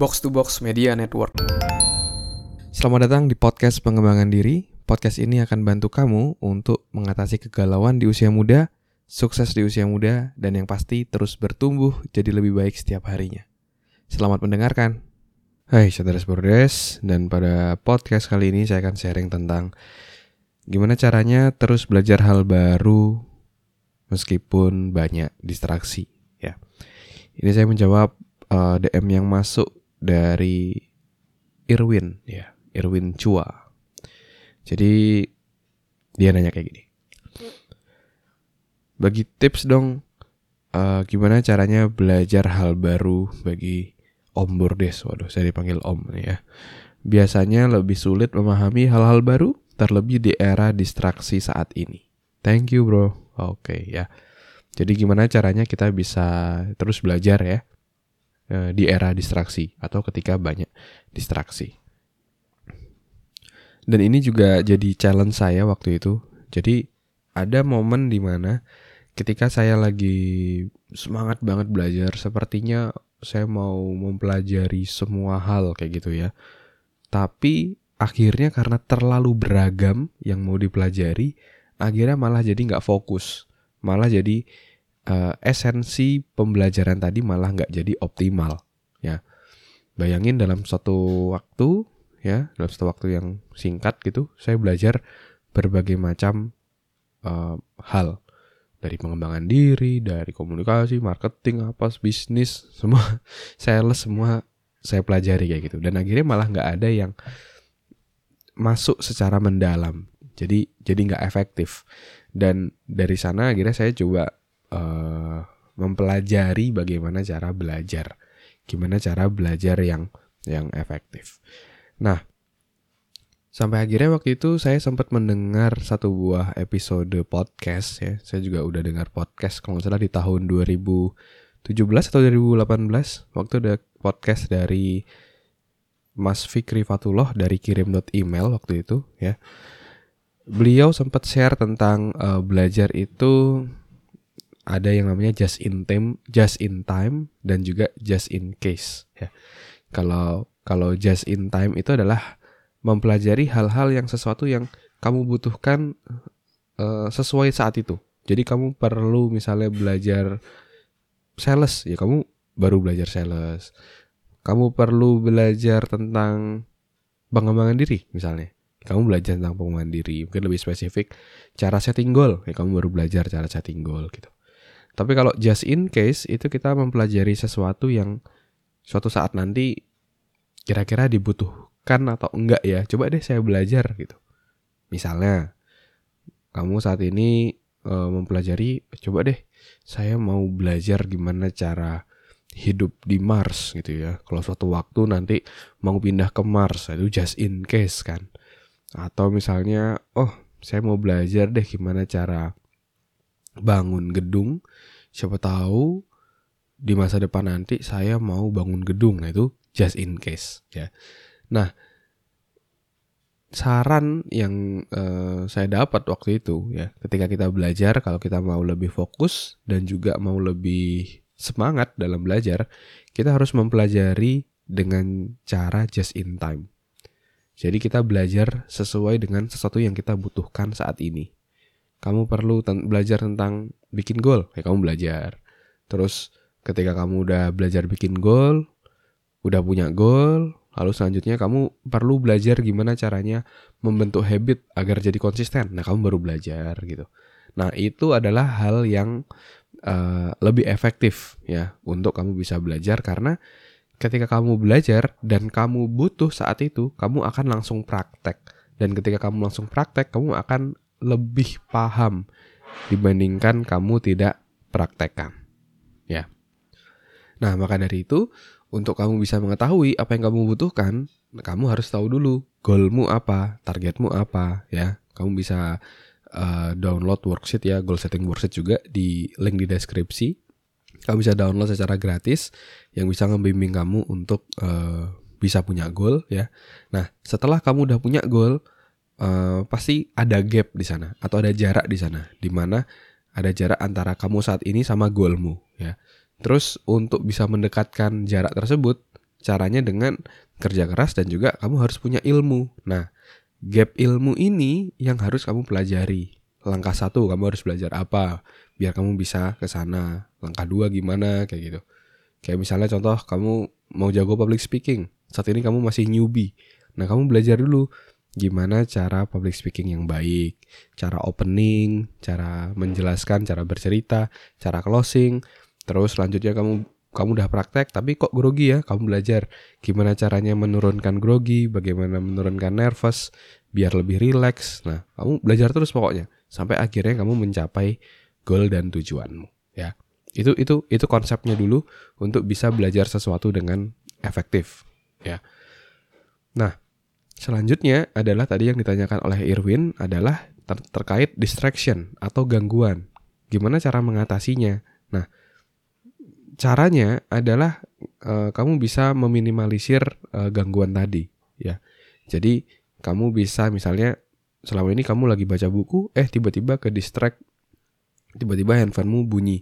Box to Box Media Network. Selamat datang di podcast pengembangan diri. Podcast ini akan bantu kamu untuk mengatasi kegalauan di usia muda, sukses di usia muda, dan yang pasti terus bertumbuh jadi lebih baik setiap harinya. Selamat mendengarkan. Hai, saudara Bordes, dan pada podcast kali ini saya akan sharing tentang gimana caranya terus belajar hal baru meskipun banyak distraksi ya. Ini saya menjawab eh, DM yang masuk dari Irwin ya, Irwin Chua. Jadi dia nanya kayak gini. Bagi tips dong uh, gimana caranya belajar hal baru bagi Om Bordes. Waduh, saya dipanggil Om nih ya. Biasanya lebih sulit memahami hal-hal baru terlebih di era distraksi saat ini. Thank you, bro. Oke, okay, ya. Jadi gimana caranya kita bisa terus belajar ya eh, di era distraksi atau ketika banyak distraksi. Dan ini juga jadi challenge saya waktu itu. Jadi ada momen di mana ketika saya lagi semangat banget belajar, sepertinya saya mau mempelajari semua hal kayak gitu ya. Tapi akhirnya karena terlalu beragam yang mau dipelajari, akhirnya malah jadi nggak fokus, malah jadi uh, esensi pembelajaran tadi malah nggak jadi optimal, ya. Bayangin dalam satu waktu, ya, dalam satu waktu yang singkat gitu, saya belajar berbagai macam uh, hal dari pengembangan diri, dari komunikasi, marketing, apa, bisnis, semua sales semua saya pelajari kayak gitu. Dan akhirnya malah nggak ada yang masuk secara mendalam jadi jadi nggak efektif dan dari sana akhirnya saya coba uh, mempelajari bagaimana cara belajar. Gimana cara belajar yang yang efektif. Nah sampai akhirnya waktu itu saya sempat mendengar satu buah episode podcast ya. Saya juga udah dengar podcast kalau nggak salah di tahun 2017 atau 2018 waktu ada podcast dari Mas Fikri Fatullah dari kirim email waktu itu ya. Beliau sempat share tentang uh, belajar itu ada yang namanya just in time, just in time dan juga just in case ya. Kalau kalau just in time itu adalah mempelajari hal-hal yang sesuatu yang kamu butuhkan uh, sesuai saat itu. Jadi kamu perlu misalnya belajar sales ya kamu baru belajar sales kamu perlu belajar tentang pengembangan diri misalnya kamu belajar tentang pengembangan diri mungkin lebih spesifik cara setting goal ya kamu baru belajar cara setting goal gitu tapi kalau just in case itu kita mempelajari sesuatu yang suatu saat nanti kira-kira dibutuhkan atau enggak ya coba deh saya belajar gitu misalnya kamu saat ini e, mempelajari coba deh saya mau belajar gimana cara hidup di Mars gitu ya. Kalau suatu waktu nanti mau pindah ke Mars itu just in case kan. Atau misalnya oh saya mau belajar deh gimana cara bangun gedung. Siapa tahu di masa depan nanti saya mau bangun gedung. Nah itu just in case ya. Nah saran yang uh, saya dapat waktu itu ya ketika kita belajar kalau kita mau lebih fokus dan juga mau lebih semangat dalam belajar, kita harus mempelajari dengan cara just in time. Jadi kita belajar sesuai dengan sesuatu yang kita butuhkan saat ini. Kamu perlu ten belajar tentang bikin goal, ya kamu belajar. Terus ketika kamu udah belajar bikin goal, udah punya goal, lalu selanjutnya kamu perlu belajar gimana caranya membentuk habit agar jadi konsisten. Nah, kamu baru belajar gitu. Nah, itu adalah hal yang uh, lebih efektif ya untuk kamu bisa belajar karena ketika kamu belajar dan kamu butuh saat itu, kamu akan langsung praktek. Dan ketika kamu langsung praktek, kamu akan lebih paham dibandingkan kamu tidak praktekkan. Ya. Nah, maka dari itu, untuk kamu bisa mengetahui apa yang kamu butuhkan, kamu harus tahu dulu goalmu apa, targetmu apa, ya. Kamu bisa uh, download worksheet ya, goal setting worksheet juga di link di deskripsi. Kamu bisa download secara gratis yang bisa membimbing kamu untuk uh, bisa punya goal ya. Nah, setelah kamu udah punya goal, uh, pasti ada gap di sana atau ada jarak di sana, di mana ada jarak antara kamu saat ini sama goalmu ya. Terus untuk bisa mendekatkan jarak tersebut, Caranya dengan kerja keras dan juga kamu harus punya ilmu. Nah, gap ilmu ini yang harus kamu pelajari. Langkah satu, kamu harus belajar apa biar kamu bisa ke sana. Langkah dua gimana kayak gitu. Kayak misalnya contoh kamu mau jago public speaking. Saat ini kamu masih newbie. Nah, kamu belajar dulu gimana cara public speaking yang baik, cara opening, cara menjelaskan, cara bercerita, cara closing. Terus selanjutnya kamu kamu udah praktek tapi kok grogi ya, kamu belajar gimana caranya menurunkan grogi, bagaimana menurunkan nervous biar lebih rileks. Nah, kamu belajar terus pokoknya sampai akhirnya kamu mencapai goal dan tujuanmu, ya. Itu itu itu konsepnya dulu untuk bisa belajar sesuatu dengan efektif, ya. Nah, Selanjutnya adalah tadi yang ditanyakan oleh Irwin adalah ter terkait distraction atau gangguan. Gimana cara mengatasinya? Nah, caranya adalah uh, kamu bisa meminimalisir uh, gangguan tadi, ya. Jadi kamu bisa misalnya selama ini kamu lagi baca buku, eh tiba-tiba ke distract, tiba-tiba handphonemu bunyi,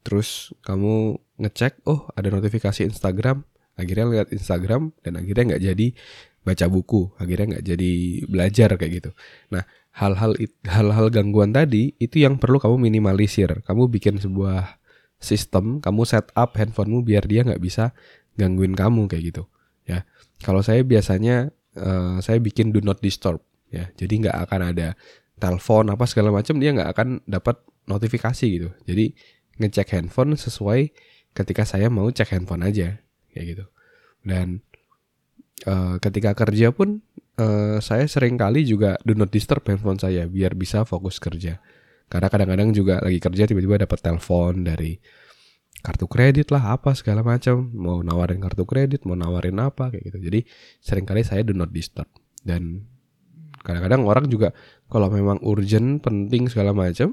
terus kamu ngecek, oh ada notifikasi Instagram, akhirnya lihat Instagram dan akhirnya nggak jadi baca buku akhirnya nggak jadi belajar kayak gitu. Nah hal-hal hal-hal gangguan tadi itu yang perlu kamu minimalisir. Kamu bikin sebuah sistem kamu set up handphonemu biar dia nggak bisa gangguin kamu kayak gitu ya. Kalau saya biasanya uh, saya bikin do not disturb ya. Jadi nggak akan ada telepon apa segala macam dia nggak akan dapat notifikasi gitu. Jadi ngecek handphone sesuai ketika saya mau cek handphone aja kayak gitu. Dan uh, ketika kerja pun uh, saya sering kali juga do not disturb handphone saya biar bisa fokus kerja. Karena kadang-kadang juga lagi kerja tiba-tiba dapat telepon dari kartu kredit lah apa segala macam. Mau nawarin kartu kredit mau nawarin apa kayak gitu. Jadi sering kali saya do not disturb. Dan kadang-kadang orang juga kalau memang urgent penting segala macam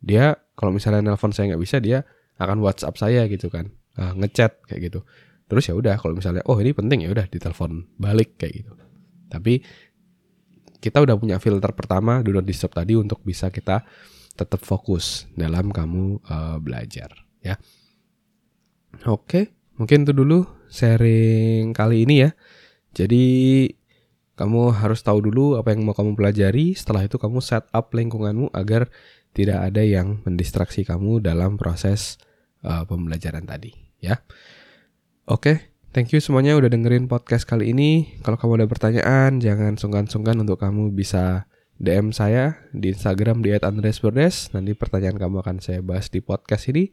dia kalau misalnya nelpon saya nggak bisa dia akan WhatsApp saya gitu kan. Uh, ngechat kayak gitu terus ya udah kalau misalnya oh ini penting ya udah ditelepon balik kayak gitu. Tapi kita udah punya filter pertama do not disturb tadi untuk bisa kita tetap fokus dalam kamu uh, belajar ya. Oke mungkin itu dulu sharing kali ini ya. Jadi kamu harus tahu dulu apa yang mau kamu pelajari. Setelah itu kamu set up lingkunganmu agar tidak ada yang mendistraksi kamu dalam proses uh, pembelajaran tadi ya Oke, thank you semuanya udah dengerin podcast kali ini. Kalau kamu ada pertanyaan, jangan sungkan-sungkan untuk kamu bisa DM saya di Instagram di @andresberdes. Nanti pertanyaan kamu akan saya bahas di podcast ini.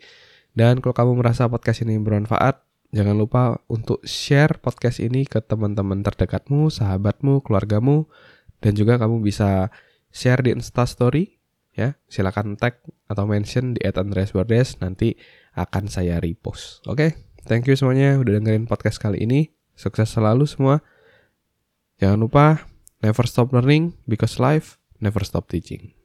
Dan kalau kamu merasa podcast ini bermanfaat, jangan lupa untuk share podcast ini ke teman-teman terdekatmu, sahabatmu, keluargamu, dan juga kamu bisa share di Instastory ya. Silakan tag atau mention di @andresberdes nanti akan saya repost. Oke? Okay? Thank you semuanya udah dengerin podcast kali ini. Sukses selalu semua. Jangan lupa never stop learning because life never stop teaching.